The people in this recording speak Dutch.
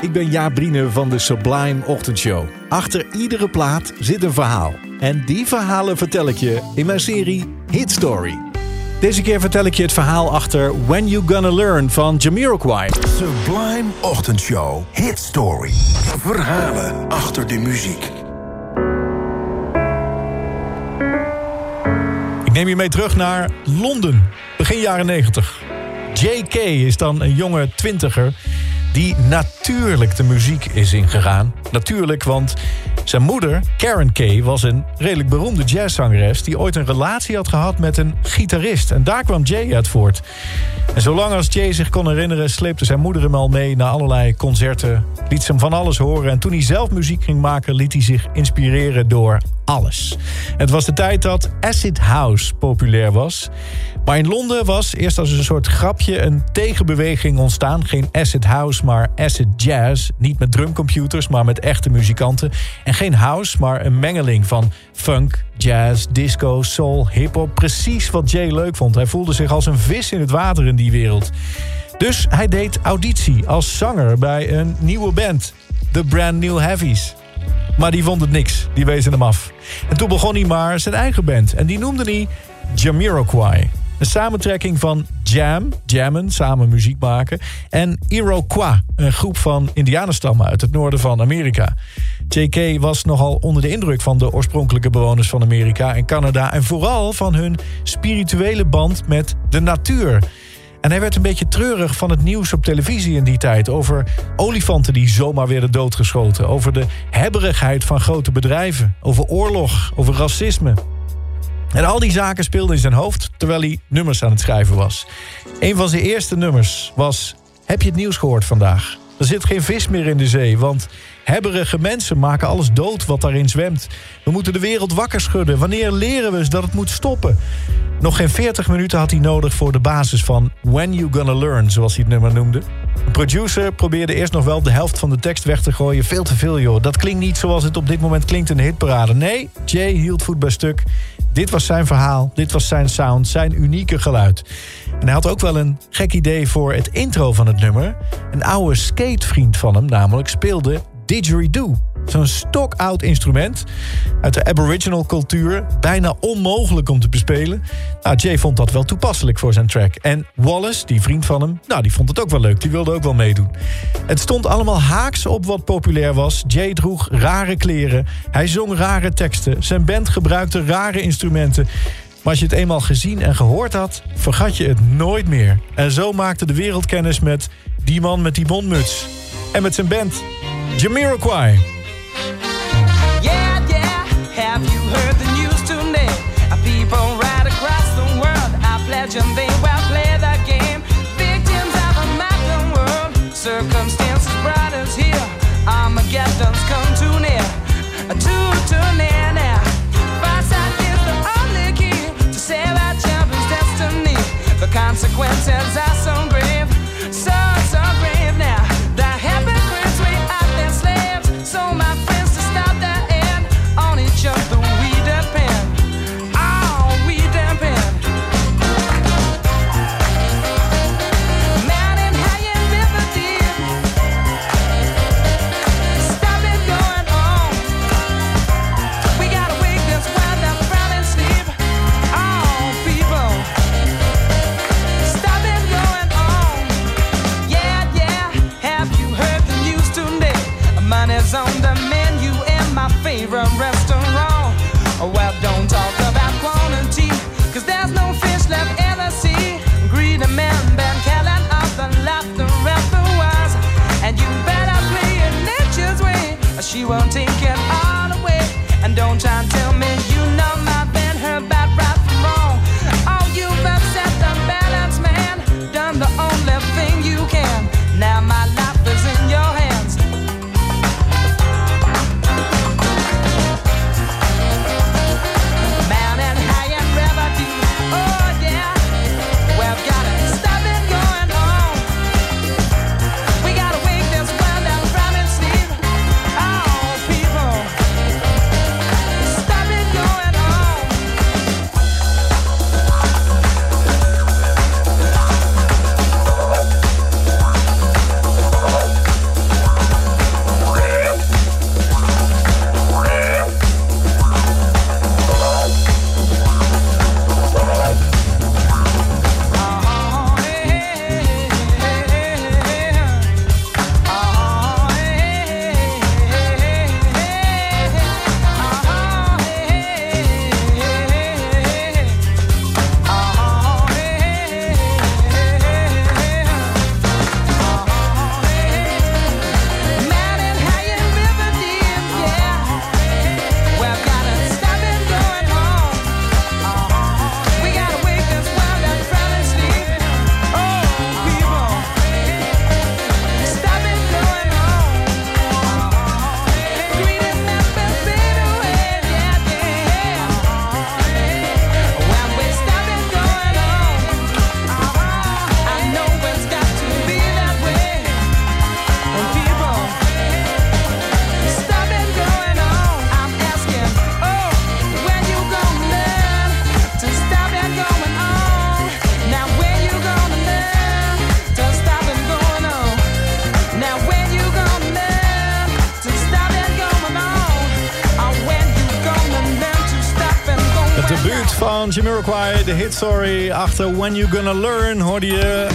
Ik ben Jaap Brine van de Sublime Ochtendshow. Achter iedere plaat zit een verhaal. En die verhalen vertel ik je in mijn serie Hit Story. Deze keer vertel ik je het verhaal achter When You Gonna Learn van Jamiroquai. Sublime Ochtendshow. Hit Story. Verhalen achter de muziek. Ik neem je mee terug naar Londen, begin jaren 90. J.K. is dan een jonge twintiger die natuurlijk de muziek is ingegaan. Natuurlijk, want zijn moeder, Karen Kay, was een redelijk beroemde jazzzangeres... die ooit een relatie had gehad met een gitarist. En daar kwam Jay uit voort. En zolang als Jay zich kon herinneren... sleepte zijn moeder hem al mee naar allerlei concerten. Liet ze hem van alles horen. En toen hij zelf muziek ging maken... liet hij zich inspireren door alles. Het was de tijd dat acid house populair was. Maar in Londen was eerst als een soort grapje een tegenbeweging ontstaan. Geen acid house, maar acid jazz. Niet met drumcomputers, maar met echte muzikanten. En geen house, maar een mengeling van funk, jazz, disco, soul, hip-hop. Precies wat Jay leuk vond. Hij voelde zich als een vis in het water in die wereld. Dus hij deed auditie als zanger bij een nieuwe band, The Brand New Heavies. Maar die vond het niks, die wezen hem af. En toen begon hij maar zijn eigen band. En die noemde hij Jamiroquai. Een samentrekking van Jam, jammen, samen muziek maken... en Iroquois, een groep van indianenstammen uit het noorden van Amerika. J.K. was nogal onder de indruk van de oorspronkelijke bewoners van Amerika en Canada... en vooral van hun spirituele band met de natuur... En hij werd een beetje treurig van het nieuws op televisie in die tijd... over olifanten die zomaar werden doodgeschoten... over de hebberigheid van grote bedrijven... over oorlog, over racisme. En al die zaken speelden in zijn hoofd terwijl hij nummers aan het schrijven was. Een van zijn eerste nummers was... Heb je het nieuws gehoord vandaag? Er zit geen vis meer in de zee, want hebberige mensen maken alles dood wat daarin zwemt. We moeten de wereld wakker schudden. Wanneer leren we eens dat het moet stoppen? Nog geen 40 minuten had hij nodig voor de basis van When You Gonna Learn, zoals hij het nummer noemde. De producer probeerde eerst nog wel de helft van de tekst weg te gooien. Veel te veel, joh. Dat klinkt niet zoals het op dit moment klinkt in de hitparade. Nee, Jay hield voet bij stuk. Dit was zijn verhaal, dit was zijn sound, zijn unieke geluid. En hij had ook wel een gek idee voor het intro van het nummer. Een oude skatevriend van hem namelijk speelde didgeridoo. Zo'n stokoud instrument uit de aboriginal cultuur. Bijna onmogelijk om te bespelen. Nou, Jay vond dat wel toepasselijk voor zijn track. En Wallace, die vriend van hem, nou, die vond het ook wel leuk. Die wilde ook wel meedoen. Het stond allemaal haaks op wat populair was. Jay droeg rare kleren. Hij zong rare teksten. Zijn band gebruikte rare instrumenten. Maar als je het eenmaal gezien en gehoord had, vergat je het nooit meer. En zo maakte de wereld kennis met die man met die mondmuts. En met zijn band, Jamiroquai. Have you heard the news? People right across the world are pledging they will play the game. Victims of a modern world, circumstances brought us here. Armageddon's come too near, too, too near now. The only key to save our children's destiny. The consequences are won't van Jamiroquai, de hit story. Achter When You Gonna Learn hoorde je